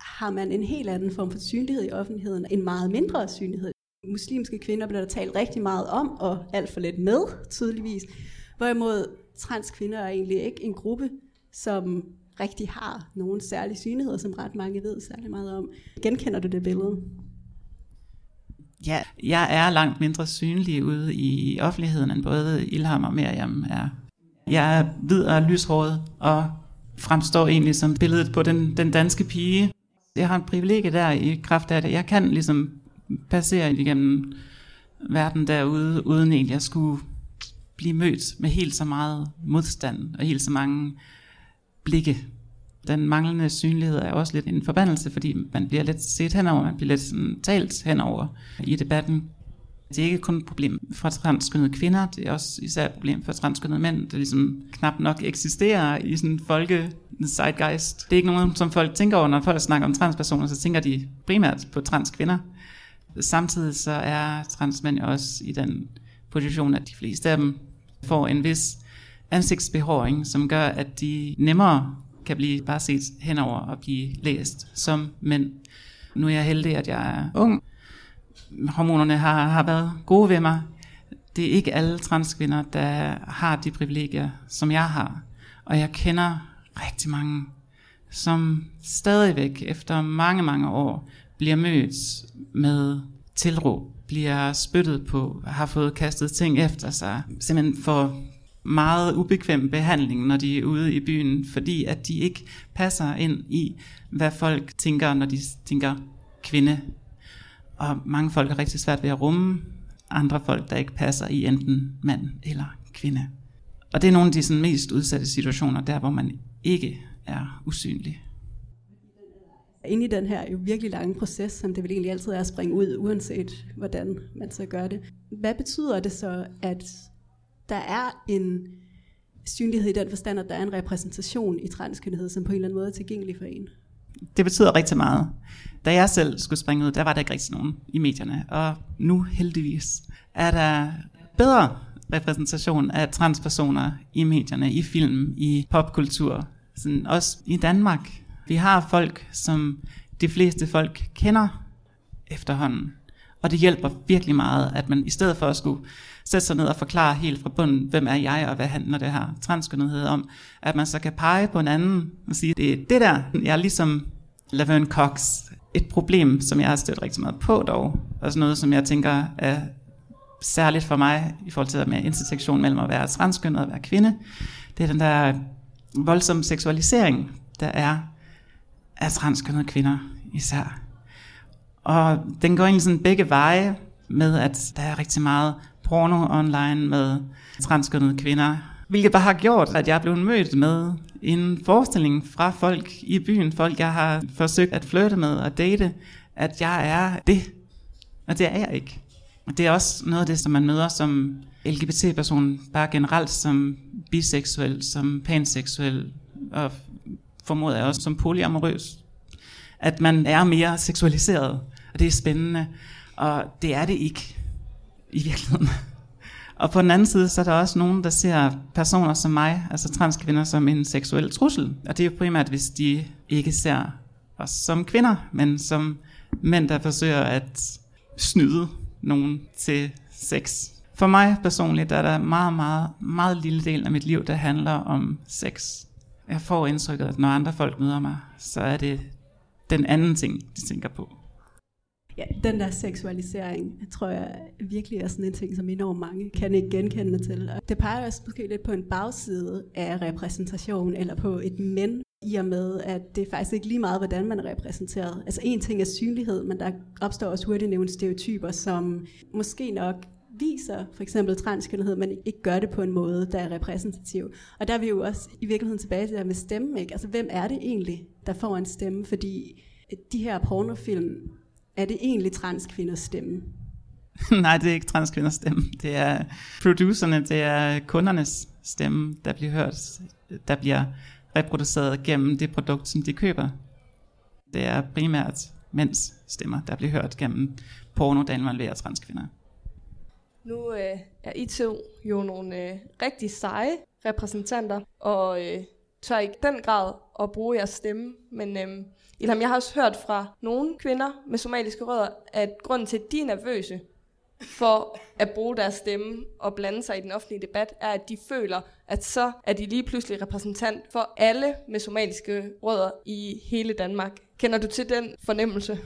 har man en helt anden form for synlighed i offentligheden, en meget mindre synlighed. Muslimske kvinder bliver der talt rigtig meget om, og alt for lidt med, tydeligvis. Hvorimod transkvinder er egentlig ikke en gruppe, som rigtig har nogen særlige synligheder, som ret mange ved særlig meget om. Genkender du det billede? Ja, jeg er langt mindre synlig ude i offentligheden, end både Ilham og Miriam er. Jeg er hvid og lyshåret, og fremstår egentlig som billedet på den, den danske pige. Jeg har en privilegie der i kraft af det. Jeg kan ligesom passere igennem verden derude, uden egentlig at skulle blive mødt med helt så meget modstand og helt så mange blikke. Den manglende synlighed er også lidt en forbandelse, fordi man bliver lidt set henover, man bliver lidt sådan talt henover i debatten. Det er ikke kun et problem for transkønnede kvinder, det er også især et problem for transkønnede mænd, der ligesom knap nok eksisterer i sådan folke zeitgeist. Det er ikke nogen, som folk tænker over, når folk snakker om transpersoner, så tænker de primært på transkvinder. Samtidig så er transmænd også i den position, at de fleste af dem får en vis ansigtsbehåring, som gør, at de nemmere kan blive bare set henover og blive læst som mænd. Nu er jeg heldig, at jeg er ung. Hormonerne har, har været gode ved mig. Det er ikke alle transkvinder, der har de privilegier, som jeg har. Og jeg kender rigtig mange, som stadigvæk efter mange, mange år bliver mødt med tilråb, bliver spyttet på, har fået kastet ting efter sig, simpelthen for meget ubekvem behandling, når de er ude i byen, fordi at de ikke passer ind i, hvad folk tænker, når de tænker kvinde. Og mange folk er rigtig svært ved at rumme andre folk, der ikke passer i enten mand eller kvinde. Og det er nogle af de sådan, mest udsatte situationer, der hvor man ikke er usynlig. Inde i den her jo virkelig lange proces, som det vil egentlig altid er at springe ud, uanset hvordan man så gør det. Hvad betyder det så, at der er en synlighed i den forstand, at der er en repræsentation i transkønnethed, som på en eller anden måde er tilgængelig for en? Det betyder rigtig meget. Da jeg selv skulle springe ud, der var der ikke rigtig nogen i medierne. Og nu heldigvis er der bedre repræsentation af transpersoner i medierne, i film, i popkultur, sådan også i Danmark. Vi har folk, som de fleste folk kender efterhånden. Og det hjælper virkelig meget, at man i stedet for at skulle sætte sig ned og forklare helt fra bunden, hvem er jeg, og hvad handler det her transkønnethed om, at man så kan pege på en anden og sige, det er det der, jeg er ligesom Laverne Cox, et problem, som jeg har stødt rigtig meget på dog, og sådan noget, som jeg tænker er særligt for mig, i forhold til med intersektion mellem at være transkønnet og at være kvinde, det er den der voldsomme seksualisering, der er af transkønnede kvinder især. Og den går egentlig sådan begge veje med, at der er rigtig meget porno online med transkønnede kvinder, hvilket bare har gjort, at jeg er blevet mødt med en forestilling fra folk i byen, folk jeg har forsøgt at flytte med og date, at jeg er det, og det er jeg ikke. Og det er også noget af det, som man møder som LGBT-person, bare generelt som biseksuel, som panseksuel, og formoder jeg også som polyamorøs. At man er mere seksualiseret, og det er spændende, og det er det ikke i virkeligheden. Og på den anden side, så er der også nogen, der ser personer som mig, altså transkvinder, som en seksuel trussel. Og det er jo primært, hvis de ikke ser os som kvinder, men som mænd, der forsøger at snyde nogen til sex. For mig personligt er der meget, meget, meget lille del af mit liv, der handler om sex. Jeg får indtrykket, at når andre folk møder mig, så er det den anden ting, de tænker på. Ja, den der seksualisering, tror jeg virkelig er sådan en ting, som enormt mange kan ikke genkende til. Det peger også måske lidt på en bagside af repræsentation, eller på et men, i og med, at det er faktisk ikke lige meget, hvordan man er repræsenteret. Altså en ting er synlighed, men der opstår også hurtigt nogle stereotyper, som måske nok viser for eksempel transkønnethed, men ikke gør det på en måde, der er repræsentativ. Og der er vi jo også i virkeligheden tilbage til det med stemme. Ikke? Altså hvem er det egentlig, der får en stemme? Fordi øh, de her pornofilm er det egentlig transkvinders stemme? Nej, det er ikke transkvinders stemme. Det er producerne, det er kundernes stemme, der bliver hørt, der bliver reproduceret gennem det produkt, som de køber. Det er primært mænds stemmer, der bliver hørt gennem porno, der involverer transkvinder. Nu øh, er I to jo nogle øh, rigtig seje repræsentanter, og øh, tør i den grad at bruge jeres stemme, men øh, Ilham, jeg har også hørt fra nogle kvinder med somaliske rødder, at grunden til, at de er nervøse for at bruge deres stemme og blande sig i den offentlige debat, er, at de føler, at så er de lige pludselig repræsentant for alle med somaliske rødder i hele Danmark. Kender du til den fornemmelse?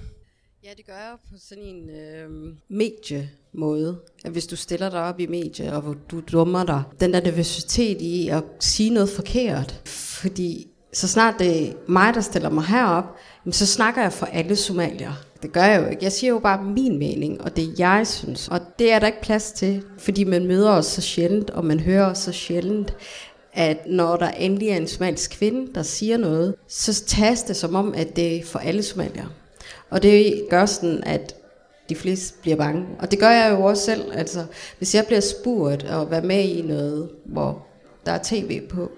Ja, det gør jeg på sådan en øh, mediemåde. At hvis du stiller dig op i medie, og hvor du dummer dig, den der nervøsitet i at sige noget forkert. Fordi så snart det er mig, der stiller mig herop, så snakker jeg for alle somalier. Det gør jeg jo ikke. Jeg siger jo bare min mening, og det jeg synes. Og det er der ikke plads til, fordi man møder os så sjældent, og man hører os så sjældent, at når der endelig er en somalisk kvinde, der siger noget, så tages det som om, at det er for alle somalier. Og det gør sådan, at de fleste bliver bange. Og det gør jeg jo også selv. Altså, hvis jeg bliver spurgt og være med i noget, hvor der er tv på,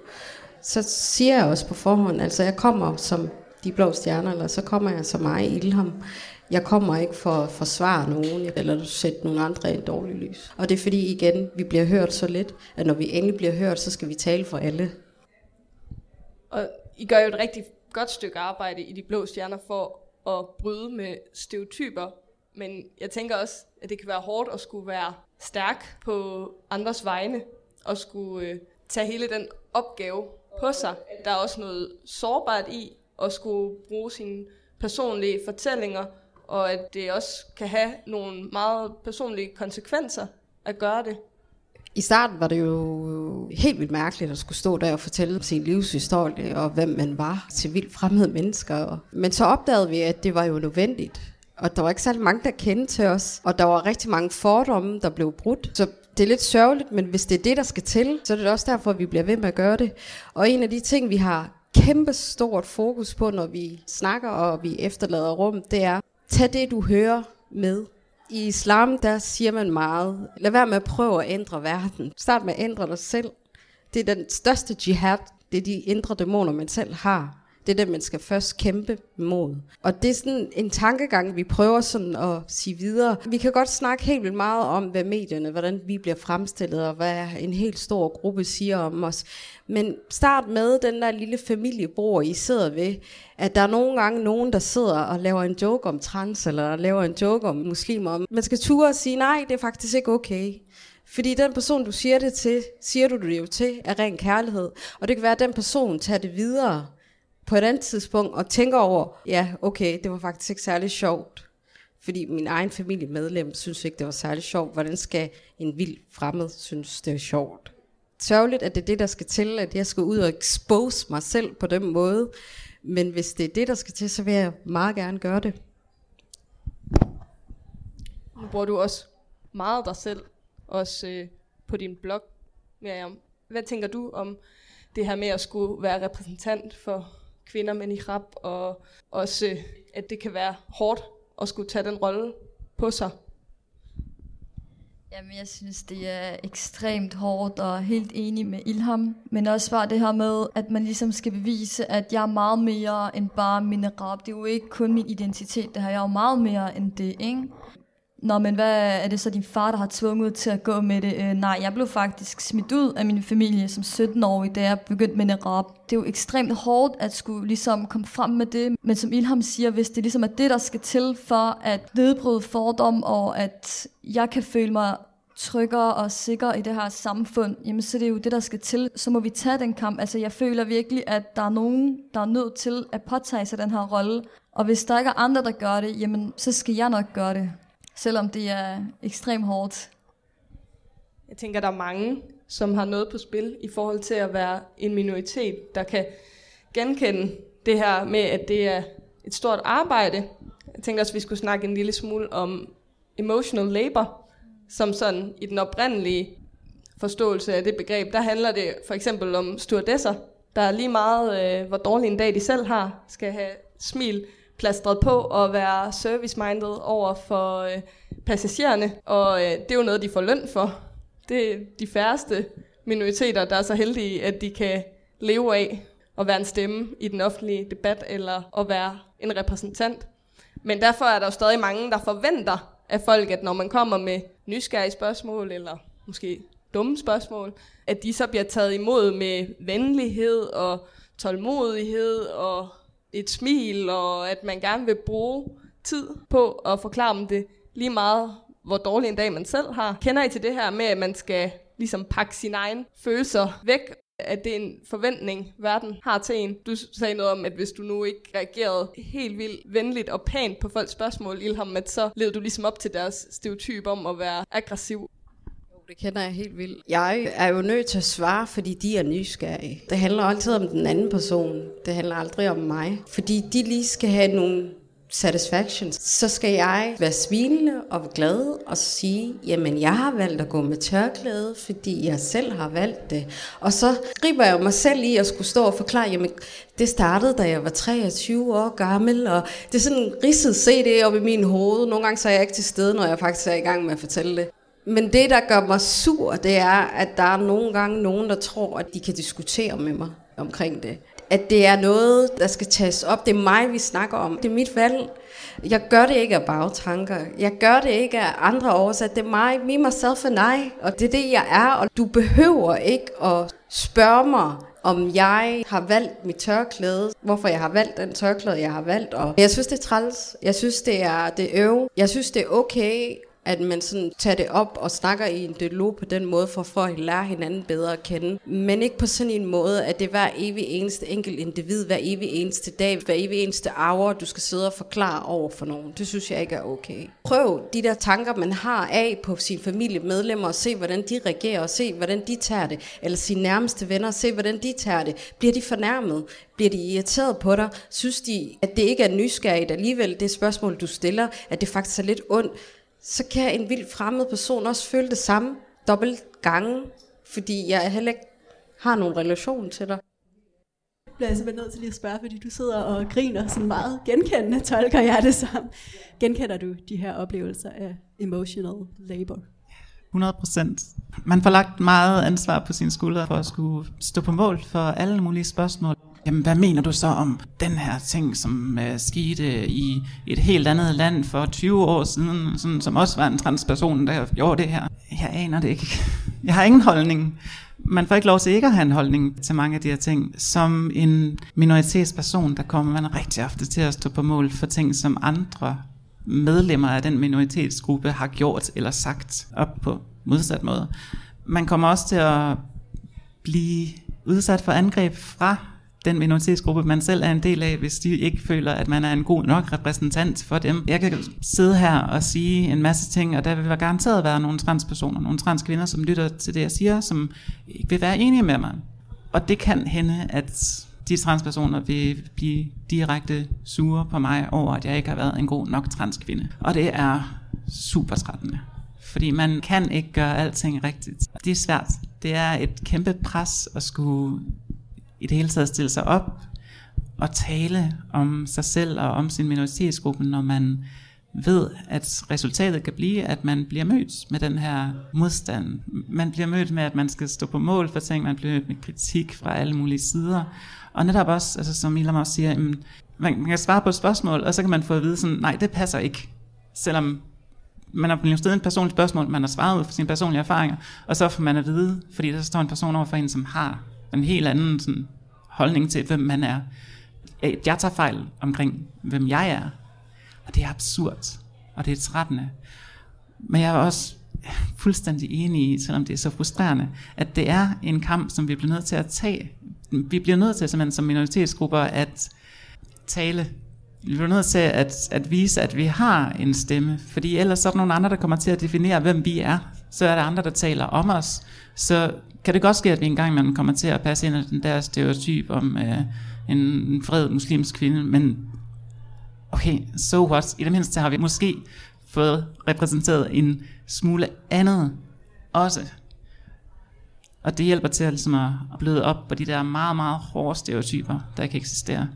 så siger jeg også på forhånd, altså jeg kommer som de blå stjerner, eller så kommer jeg som mig, i Ilham. Jeg kommer ikke for at forsvare nogen, eller sætte nogen andre i en dårlig lys. Og det er fordi, igen, vi bliver hørt så lidt, at når vi endelig bliver hørt, så skal vi tale for alle. Og I gør jo et rigtig godt stykke arbejde i De Blå Stjerner for at bryde med stereotyper. Men jeg tænker også, at det kan være hårdt at skulle være stærk på andres vegne, og skulle øh, tage hele den opgave på sig. Der er også noget sårbart i at skulle bruge sine personlige fortællinger, og at det også kan have nogle meget personlige konsekvenser at gøre det. I starten var det jo helt vildt mærkeligt at skulle stå der og fortælle sin livshistorie og hvem man var til vildt fremmede mennesker. Men så opdagede vi, at det var jo nødvendigt. Og der var ikke særlig mange, der kendte til os. Og der var rigtig mange fordomme, der blev brudt. Så det er lidt sørgeligt, men hvis det er det, der skal til, så er det også derfor, at vi bliver ved med at gøre det. Og en af de ting, vi har kæmpe stort fokus på, når vi snakker og vi efterlader rum, det er, tag det, du hører med. I islam, der siger man meget, lad være med at prøve at ændre verden. Start med at ændre dig selv. Det er den største jihad, det er de indre dæmoner, man selv har. Det der, det, man skal først kæmpe mod. Og det er sådan en tankegang, vi prøver sådan at sige videre. Vi kan godt snakke helt vildt meget om, hvad medierne, hvordan vi bliver fremstillet, og hvad en helt stor gruppe siger om os. Men start med den der lille familiebror, I sidder ved, at der er nogle gange nogen, der sidder og laver en joke om trans, eller laver en joke om muslimer. Man skal ture og sige, nej, det er faktisk ikke okay. Fordi den person, du siger det til, siger du det jo til, er ren kærlighed. Og det kan være, at den person tager det videre på et andet tidspunkt og tænker over, ja, okay, det var faktisk ikke særlig sjovt. Fordi min egen familiemedlem synes ikke, det var særlig sjovt. Hvordan skal en vild fremmed synes, det er sjovt? Sørgeligt, at det er det, der skal til, at jeg skal ud og expose mig selv på den måde. Men hvis det er det, der skal til, så vil jeg meget gerne gøre det. Nu bruger du også meget dig selv, også øh, på din blog, Miriam. Hvad tænker du om det her med at skulle være repræsentant for kvinder med niqab, og også at det kan være hårdt at skulle tage den rolle på sig. Jamen, jeg synes, det er ekstremt hårdt og helt enig med Ilham. Men også bare det her med, at man ligesom skal bevise, at jeg er meget mere end bare min rap. Det er jo ikke kun min identitet, det her. Jeg er jo meget mere end det, ikke? Nå, men hvad er det så din far, der har tvunget til at gå med det? Øh, nej, jeg blev faktisk smidt ud af min familie som 17-årig, da jeg begyndte med rap. Det er jo ekstremt hårdt at skulle ligesom komme frem med det. Men som Ilham siger, hvis det ligesom er det, der skal til for at nedbryde fordom, og at jeg kan føle mig tryggere og sikker i det her samfund, jamen så det er jo det, der skal til. Så må vi tage den kamp. Altså jeg føler virkelig, at der er nogen, der er nødt til at påtage sig den her rolle. Og hvis der ikke er andre, der gør det, jamen så skal jeg nok gøre det selvom det er ekstremt hårdt. Jeg tænker, der er mange, som har noget på spil i forhold til at være en minoritet, der kan genkende det her med, at det er et stort arbejde. Jeg tænker også, at vi skulle snakke en lille smule om emotional labor, som sådan i den oprindelige forståelse af det begreb, der handler det for eksempel om stewardesser, der er lige meget, øh, hvor dårlig en dag de selv har, skal have smil plastret på og være service-minded over for øh, passagererne. Og øh, det er jo noget, de får løn for. Det er de færreste minoriteter, der er så heldige, at de kan leve af at være en stemme i den offentlige debat eller at være en repræsentant. Men derfor er der jo stadig mange, der forventer af folk, at når man kommer med nysgerrige spørgsmål eller måske dumme spørgsmål, at de så bliver taget imod med venlighed og tålmodighed og et smil, og at man gerne vil bruge tid på at forklare dem det lige meget, hvor dårlig en dag man selv har. Kender I til det her med, at man skal ligesom pakke sine egne følelser væk, at det er en forventning, verden har til en. Du sagde noget om, at hvis du nu ikke reagerede helt vildt venligt og pænt på folks spørgsmål, Ilham, at så levede du ligesom op til deres stereotyp om at være aggressiv det kender jeg helt vildt. Jeg er jo nødt til at svare, fordi de er nysgerrige. Det handler altid om den anden person. Det handler aldrig om mig. Fordi de lige skal have nogle satisfaction, så skal jeg være smilende og glad og sige, jamen jeg har valgt at gå med tørklæde, fordi jeg selv har valgt det. Og så griber jeg mig selv i at skulle stå og forklare, jamen det startede, da jeg var 23 år gammel, og det er sådan en ridset CD op i min hoved. Nogle gange så er jeg ikke til stede, når jeg faktisk er i gang med at fortælle det. Men det, der gør mig sur, det er, at der er nogle gange nogen, der tror, at de kan diskutere med mig omkring det. At det er noget, der skal tages op. Det er mig, vi snakker om. Det er mit valg. Jeg gør det ikke af bagtanker. Jeg gør det ikke af andre årsager. Det er mig, me, myself and I. Og det er det, jeg er. Og du behøver ikke at spørge mig, om jeg har valgt mit tørklæde, hvorfor jeg har valgt den tørklæde, jeg har valgt. Og jeg synes, det er træls. Jeg synes, det er det øv. Jeg synes, det er okay at man sådan tager det op og snakker i en dialog på den måde, for, for at lære hinanden bedre at kende. Men ikke på sådan en måde, at det er hver evig eneste enkelt individ, hver evig eneste dag, hver evig eneste hour, du skal sidde og forklare over for nogen. Det synes jeg ikke er okay. Prøv de der tanker, man har af på sine familiemedlemmer, og se, hvordan de reagerer, og se, hvordan de tager det. Eller sine nærmeste venner, se, hvordan de tager det. Bliver de fornærmet? Bliver de irriteret på dig? Synes de, at det ikke er nysgerrigt alligevel, det spørgsmål, du stiller, at det faktisk er lidt ondt? Så kan en vild fremmed person også føle det samme dobbelt gange, fordi jeg heller ikke har nogen relation til dig. Jeg bliver simpelthen nødt til lige at spørge, fordi du sidder og griner sådan meget genkendende, tolker jeg det som. Genkender du de her oplevelser af emotional labor? 100 procent. Man får lagt meget ansvar på sine skuldre for at skulle stå på mål for alle mulige spørgsmål. Jamen, hvad mener du så om den her ting, som uh, skete i et helt andet land for 20 år siden, sådan, som også var en transperson, der gjorde det her? Jeg aner det ikke. Jeg har ingen holdning. Man får ikke lov til ikke at have en holdning til mange af de her ting. Som en minoritetsperson, der kommer man rigtig ofte til at stå på mål for ting, som andre medlemmer af den minoritetsgruppe har gjort eller sagt op på modsat måde. Man kommer også til at blive udsat for angreb fra den minoritetsgruppe, man selv er en del af, hvis de ikke føler, at man er en god nok repræsentant for dem. Jeg kan sidde her og sige en masse ting, og der vil garanteret være nogle transpersoner, nogle transkvinder, som lytter til det, jeg siger, som ikke vil være enige med mig. Og det kan hende, at de transpersoner vil blive direkte sure på mig over, at jeg ikke har været en god nok transkvinde. Og det er super trættende. Fordi man kan ikke gøre alting rigtigt. Det er svært. Det er et kæmpe pres at skulle i det hele taget stille sig op og tale om sig selv og om sin minoritetsgruppe, når man ved, at resultatet kan blive, at man bliver mødt med den her modstand. Man bliver mødt med, at man skal stå på mål for ting, man bliver mødt med kritik fra alle mulige sider. Og netop også, altså som Ilham også siger, man kan svare på et spørgsmål, og så kan man få at vide sådan, nej, det passer ikke. Selvom man har blevet stillet et personligt spørgsmål, man har svaret ud fra sine personlige erfaringer, og så får man at vide, fordi der står en person over for en, som har en helt anden sådan, holdning til, hvem man er. Øh, jeg tager fejl omkring, hvem jeg er. Og det er absurd, og det er trættende. Men jeg er også fuldstændig enig i, selvom det er så frustrerende, at det er en kamp, som vi bliver nødt til at tage. Vi bliver nødt til, simpelthen som minoritetsgrupper, at tale. Vi bliver nødt til at, at vise, at vi har en stemme, fordi ellers så er der nogle andre, der kommer til at definere, hvem vi er. Så er der andre, der taler om os. Så kan det godt ske, at vi engang man kommer til at passe ind i den der stereotyp om øh, en fred muslimsk kvinde, men okay, so what? I det mindste har vi måske fået repræsenteret en smule andet også. Og det hjælper til at, ligesom at bløde op på de der meget, meget hårde stereotyper, der kan eksistere.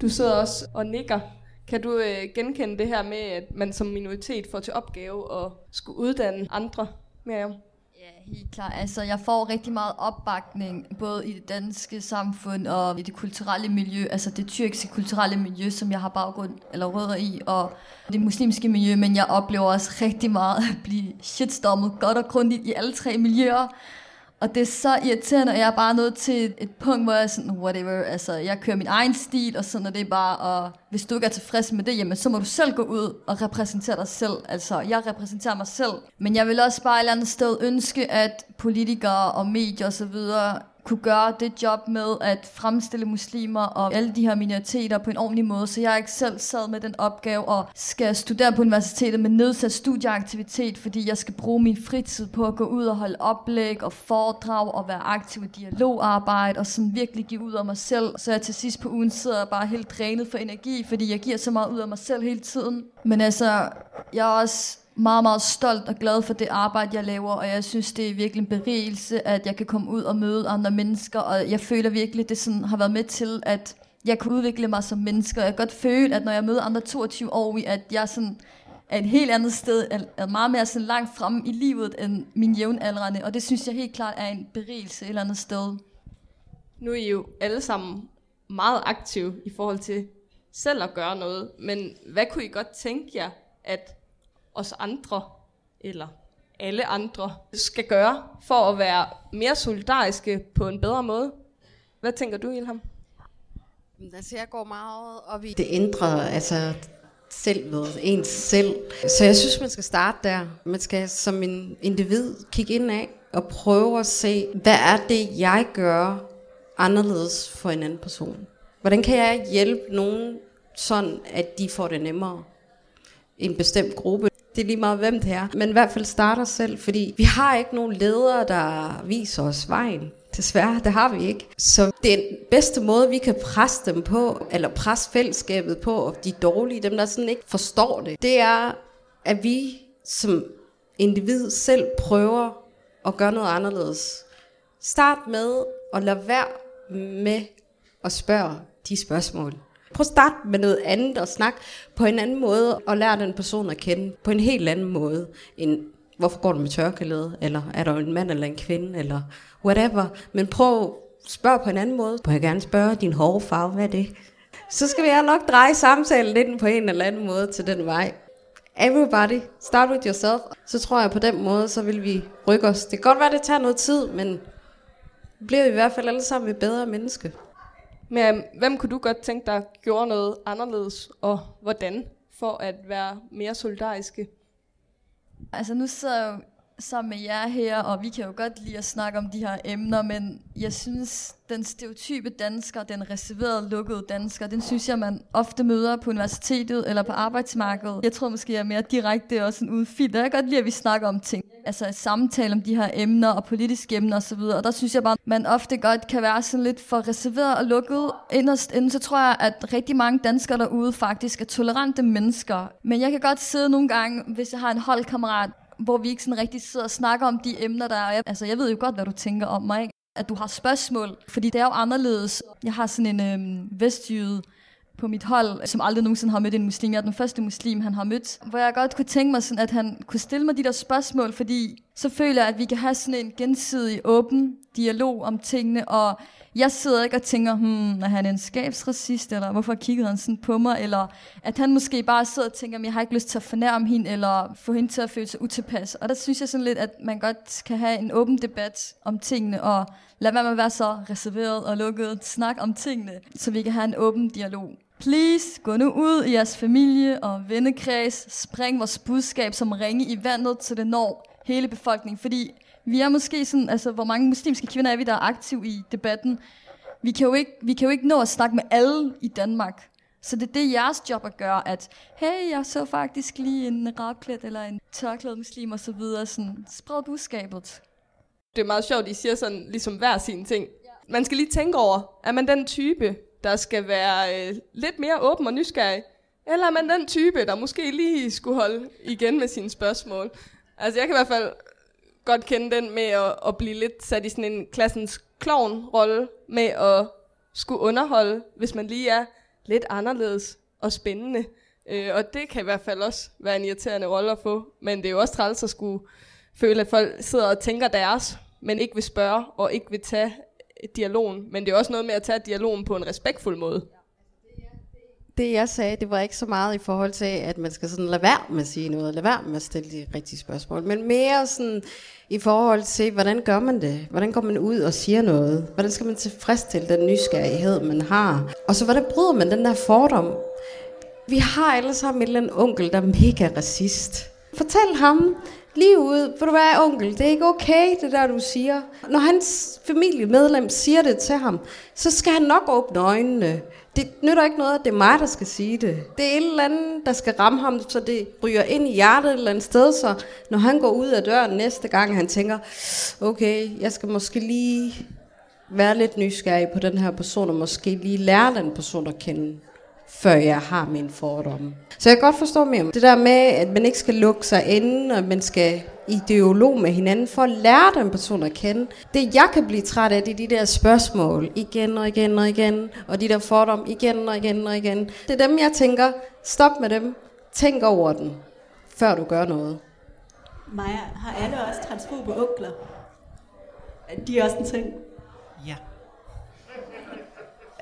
Du sidder også og nikker. Kan du øh, genkende det her med, at man som minoritet får til opgave at skulle uddanne andre, mere? Ja, helt klart. Altså, jeg får rigtig meget opbakning, både i det danske samfund og i det kulturelle miljø, altså det tyrkiske kulturelle miljø, som jeg har baggrund eller rødder i, og det muslimske miljø, men jeg oplever også rigtig meget at blive shitstormet godt og grundigt i alle tre miljøer. Og det er så irriterende, og jeg er bare nået til et punkt, hvor jeg er sådan, whatever, altså jeg kører min egen stil, og sådan, og det er bare, og hvis du ikke er tilfreds med det, jamen så må du selv gå ud og repræsentere dig selv. Altså, jeg repræsenterer mig selv. Men jeg vil også bare et eller andet sted ønske, at politikere og medier og så videre kunne gøre det job med at fremstille muslimer og alle de her minoriteter på en ordentlig måde, så jeg ikke selv sad med den opgave og skal studere på universitetet med nedsat studieaktivitet, fordi jeg skal bruge min fritid på at gå ud og holde oplæg og foredrag og være aktiv i dialogarbejde og sådan virkelig give ud af mig selv. Så jeg til sidst på ugen sidder bare helt drænet for energi, fordi jeg giver så meget ud af mig selv hele tiden. Men altså, jeg er også meget, meget stolt og glad for det arbejde, jeg laver, og jeg synes, det er virkelig en berigelse, at jeg kan komme ud og møde andre mennesker, og jeg føler virkelig, det sådan har været med til, at jeg kunne udvikle mig som menneske, og jeg kan godt føle, at når jeg møder andre 22 år, at jeg sådan er et helt andet sted, er meget mere sådan langt fremme i livet end min jævnaldrende, og det synes jeg helt klart er en berigelse et eller andet sted. Nu er I jo alle sammen meget aktive i forhold til selv at gøre noget, men hvad kunne I godt tænke jer, at os andre, eller alle andre, skal gøre for at være mere solidariske på en bedre måde? Hvad tænker du, Ilham? Altså, jeg går meget op i det indre, altså selv med ens selv. Så jeg synes, man skal starte der. Man skal som en individ kigge ind af og prøve at se, hvad er det, jeg gør anderledes for en anden person? Hvordan kan jeg hjælpe nogen sådan, at de får det nemmere? En bestemt gruppe det er lige meget, hvem det er. Men i hvert fald starter selv, fordi vi har ikke nogen ledere, der viser os vejen. Desværre, det har vi ikke. Så den bedste måde, vi kan presse dem på, eller presse fællesskabet på, og de dårlige, dem der sådan ikke forstår det, det er, at vi som individ selv prøver at gøre noget anderledes. Start med at lade være med at spørge de spørgsmål. Prøv at starte med noget andet og snak på en anden måde og lære den person at kende på en helt anden måde end hvorfor går du med tørklæde, eller er der en mand eller en kvinde, eller whatever. Men prøv at spørge på en anden måde. Må jeg gerne spørge din hårfarve, hvad er det? Så skal vi nok dreje samtalen lidt på en eller anden måde til den vej. Everybody, start with yourself. Så tror jeg på den måde, så vil vi rykke os. Det kan godt være, det tager noget tid, men bliver vi i hvert fald alle sammen et bedre menneske. Men øhm, hvem kunne du godt tænke dig gjorde noget anderledes, og hvordan, for at være mere solidariske? Altså nu sidder jeg jo sammen med jer her, og vi kan jo godt lide at snakke om de her emner, men jeg synes, den stereotype dansker, den reserverede, lukkede dansker, den synes jeg, man ofte møder på universitetet eller på arbejdsmarkedet. Jeg tror måske, jeg er mere direkte og sådan uden fint. Jeg kan godt lide, at vi snakker om ting. Altså samtale om de her emner og politiske emner osv. Og, og der synes jeg bare, man ofte godt kan være sådan lidt for reserveret og lukket. Inderst inden, så tror jeg, at rigtig mange danskere derude faktisk er tolerante mennesker. Men jeg kan godt sidde nogle gange, hvis jeg har en holdkammerat, hvor vi ikke sådan rigtig sidder og snakker om de emner, der er. Altså, jeg ved jo godt, hvad du tænker om mig, ikke? At du har spørgsmål, fordi det er jo anderledes. Jeg har sådan en øhm, vestjyde på mit hold, som aldrig nogensinde har mødt en muslim. Jeg er den første muslim, han har mødt. Hvor jeg godt kunne tænke mig, sådan, at han kunne stille mig de der spørgsmål, fordi så føler jeg, at vi kan have sådan en gensidig åben dialog om tingene, og jeg sidder ikke og tænker, hmm, er han en skabsracist, eller hvorfor kiggede han sådan på mig, eller at han måske bare sidder og tænker, jeg har ikke lyst til at fornærme hende, eller få hende til at føle sig utilpas. Og der synes jeg sådan lidt, at man godt kan have en åben debat om tingene, og lade være med at være så reserveret og lukket, snak om tingene, så vi kan have en åben dialog. Please, gå nu ud i jeres familie og vennekreds, spring vores budskab som ringe i vandet, så det når hele befolkningen, fordi vi er måske sådan, altså hvor mange muslimske kvinder er vi, der er aktive i debatten. Vi kan, jo ikke, vi kan jo ikke nå at snakke med alle i Danmark. Så det er det jeres job at gøre, at hey, jeg så faktisk lige en rapklædt eller en tørklædt muslim og så videre. Sådan, spred budskabet. Det er meget sjovt, I siger sådan ligesom hver sin ting. Man skal lige tænke over, er man den type, der skal være øh, lidt mere åben og nysgerrig? Eller er man den type, der måske lige skulle holde igen med sine spørgsmål? Altså jeg kan i hvert fald godt kende den med at, at blive lidt sat i sådan en klassens klovn-rolle, med at skulle underholde, hvis man lige er lidt anderledes og spændende. Øh, og det kan i hvert fald også være en irriterende rolle at få, men det er jo også træls at skulle føle, at folk sidder og tænker deres, men ikke vil spørge og ikke vil tage dialogen. Men det er også noget med at tage dialogen på en respektfuld måde det jeg sagde, det var ikke så meget i forhold til, at man skal sådan lade være med at sige noget, lade være med at stille de rigtige spørgsmål, men mere sådan i forhold til, hvordan gør man det? Hvordan går man ud og siger noget? Hvordan skal man tilfredsstille den nysgerrighed, man har? Og så hvordan bryder man den der fordom? Vi har alle sammen en eller anden onkel, der er mega racist. Fortæl ham, lige ud, for du er onkel, det er ikke okay, det der, du siger. Når hans familiemedlem siger det til ham, så skal han nok åbne øjnene. Det nytter ikke noget, at det er mig, der skal sige det. Det er et eller andet, der skal ramme ham, så det ryger ind i hjertet et eller andet sted, så når han går ud af døren næste gang, han tænker, okay, jeg skal måske lige være lidt nysgerrig på den her person, og måske lige lære den person at kende før jeg har mine fordomme. Så jeg kan godt forstå mere det der med, at man ikke skal lukke sig inde, og man skal ideolog med hinanden for at lære den person at kende. Det jeg kan blive træt af, det er de der spørgsmål igen og igen og igen, og de der fordomme igen og igen og igen. Det er dem, jeg tænker, stop med dem, tænk over den, før du gør noget. Maja, har alle også transfobe onkler? De er også en ting. Ja.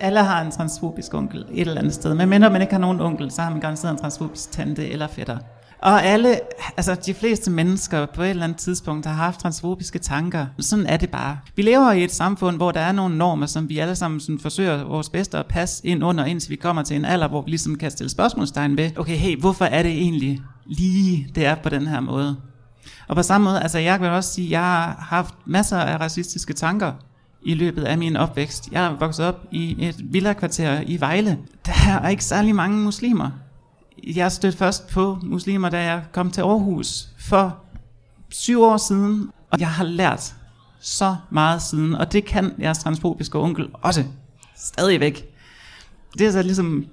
Alle har en transfobisk onkel et eller andet sted. Men mindre man ikke har nogen onkel, så har man garanteret en transfobisk tante eller fætter. Og alle, altså de fleste mennesker på et eller andet tidspunkt har haft transfobiske tanker. Sådan er det bare. Vi lever i et samfund, hvor der er nogle normer, som vi alle sammen sådan forsøger vores bedste at passe ind under, indtil vi kommer til en alder, hvor vi ligesom kan stille spørgsmålstegn ved, okay, hey, hvorfor er det egentlig lige, det er på den her måde? Og på samme måde, altså jeg vil også sige, at jeg har haft masser af racistiske tanker i løbet af min opvækst. Jeg er vokset op i et villakvarter i Vejle. Der er ikke særlig mange muslimer. Jeg stødte først på muslimer, da jeg kom til Aarhus for syv år siden, og jeg har lært så meget siden, og det kan jeres transfobiske onkel også stadigvæk. Det er så ligesom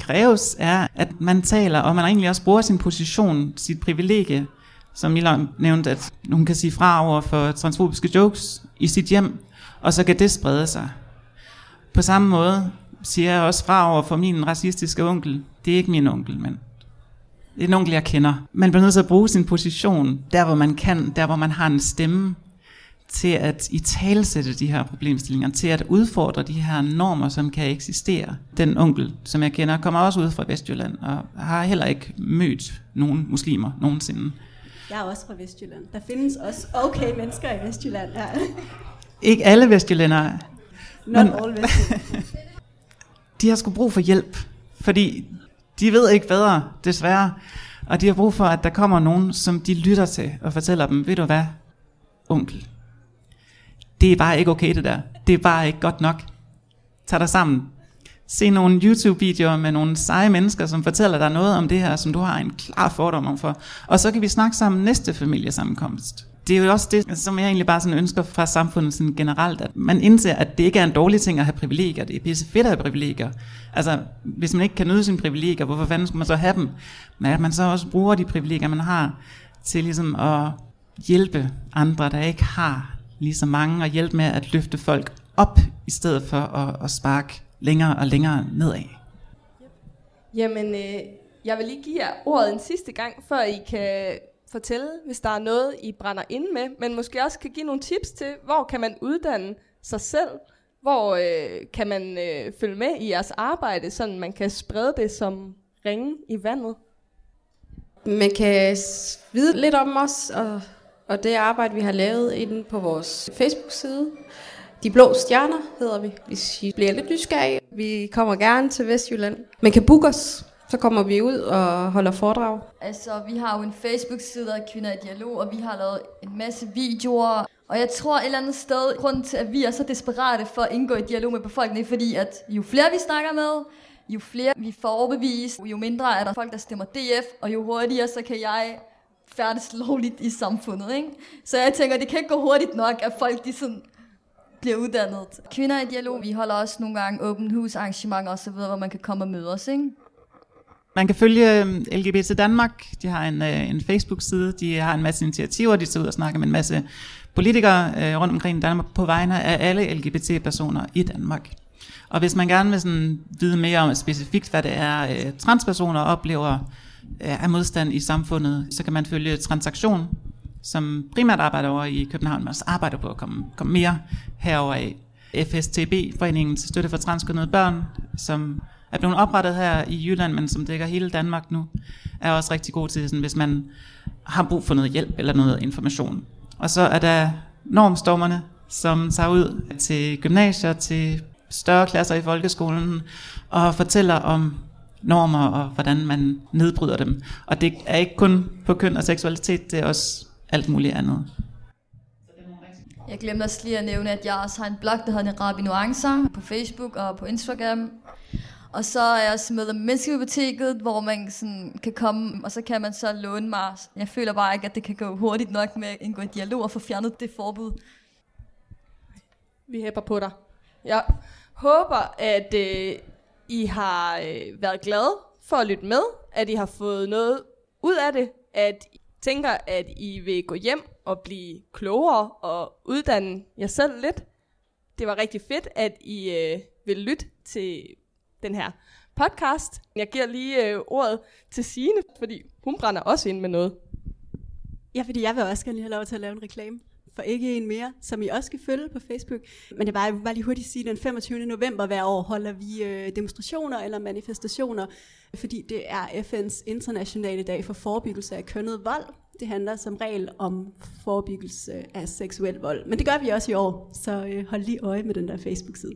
kræves, er, at man taler, og man egentlig også bruger sin position, sit privilegie, som Milan nævnte, at hun kan sige fra over for transfobiske jokes i sit hjem, og så kan det sprede sig. På samme måde siger jeg også fra over for min racistiske onkel, det er ikke min onkel, men det er en onkel, jeg kender. Man bliver nødt til at bruge sin position, der hvor man kan, der hvor man har en stemme, til at i talsætte de her problemstillinger, til at udfordre de her normer, som kan eksistere. Den onkel, som jeg kender, kommer også ud fra Vestjylland, og har heller ikke mødt nogen muslimer nogensinde. Jeg er også fra Vestjylland. Der findes også okay mennesker i Vestjylland. Ja. Ikke alle vestjyllændere. Not men, all de har sgu brug for hjælp, fordi de ved ikke bedre, desværre. Og de har brug for, at der kommer nogen, som de lytter til og fortæller dem, ved du hvad, onkel, det er bare ikke okay det der. Det er bare ikke godt nok. Tag dig sammen. Se nogle YouTube-videoer med nogle seje mennesker, som fortæller dig noget om det her, som du har en klar fordom om for. Og så kan vi snakke sammen næste familiesammenkomst det er jo også det, som jeg egentlig bare sådan ønsker fra samfundet sådan generelt, at man indser, at det ikke er en dårlig ting at have privilegier. Det er pisse fedt at have privilegier. Altså, hvis man ikke kan nyde sine privilegier, hvorfor fanden skulle man så have dem? Men at man så også bruger de privilegier, man har, til ligesom at hjælpe andre, der ikke har lige så mange, og hjælpe med at løfte folk op, i stedet for at, at sparke længere og længere nedad. Jamen, øh, jeg vil lige give jer ordet en sidste gang, før I kan fortælle, hvis der er noget, I brænder ind med, men måske også kan give nogle tips til, hvor kan man uddanne sig selv, hvor øh, kan man øh, følge med i jeres arbejde, sådan man kan sprede det som ringe i vandet. Man kan vide lidt om os, og, og det arbejde, vi har lavet inde på vores Facebook-side. De Blå Stjerner hedder vi, hvis I bliver lidt nysgerrige. Vi kommer gerne til Vestjylland. Man kan booke os så kommer vi ud og holder foredrag. Altså, vi har jo en Facebook-side der Kvinder i Dialog, og vi har lavet en masse videoer. Og jeg tror et eller andet sted, grund til, at vi er så desperate for at indgå i dialog med befolkningen, fordi at jo flere vi snakker med, jo flere vi får overbevist, jo mindre er der folk, der stemmer DF, og jo hurtigere så kan jeg færdes lovligt i samfundet. Ikke? Så jeg tænker, det kan ikke gå hurtigt nok, at folk de sådan bliver uddannet. Kvinder i dialog, vi holder også nogle gange åbent hus arrangementer osv., hvor man kan komme og møde os. Ikke? Man kan følge øhm, LGBT Danmark. De har en, øh, en Facebook-side. De har en masse initiativer. De tager ud og snakker med en masse politikere øh, rundt omkring i Danmark på vegne af alle LGBT-personer i Danmark. Og hvis man gerne vil sådan vide mere om specifikt, hvad det er, øh, transpersoner oplever øh, af modstand i samfundet, så kan man følge Transaktion, som primært arbejder over i København, men også arbejder på at komme, komme mere herover af. FSTB, Foreningen til Støtte for Transkønnede Børn, som er blevet oprettet her i Jylland, men som dækker hele Danmark nu, er også rigtig god til, sådan, hvis man har brug for noget hjælp eller noget information. Og så er der normstormerne, som tager ud til gymnasier, til større klasser i folkeskolen, og fortæller om normer og hvordan man nedbryder dem. Og det er ikke kun på køn og seksualitet, det er også alt muligt andet. Jeg glemte også lige at nævne, at jeg også har en blog, der hedder Rabi Nuancer på Facebook og på Instagram. Og så er jeg også medlem af Menneskebiblioteket, hvor man sådan kan komme, og så kan man så låne mig. Jeg føler bare ikke, at det kan gå hurtigt nok med at indgå i dialog og få fjernet det forbud. Vi hæpper på dig. Jeg håber, at øh, I har øh, været glade for at lytte med, at I har fået noget ud af det, at I tænker, at I vil gå hjem og blive klogere og uddanne jer selv lidt. Det var rigtig fedt, at I øh, vil lytte til den her podcast. Jeg giver lige øh, ordet til Signe, fordi hun brænder også ind med noget. Ja, fordi jeg vil også gerne lige have lov til at lave en reklame for ikke en mere, som I også kan følge på Facebook. Men det var, jeg vil bare lige hurtigt sige, at den 25. november hver år holder vi øh, demonstrationer eller manifestationer, fordi det er FN's internationale dag for forebyggelse af kønnet vold. Det handler som regel om forebyggelse af seksuel vold. Men det gør vi også i år, så øh, hold lige øje med den der Facebook-side.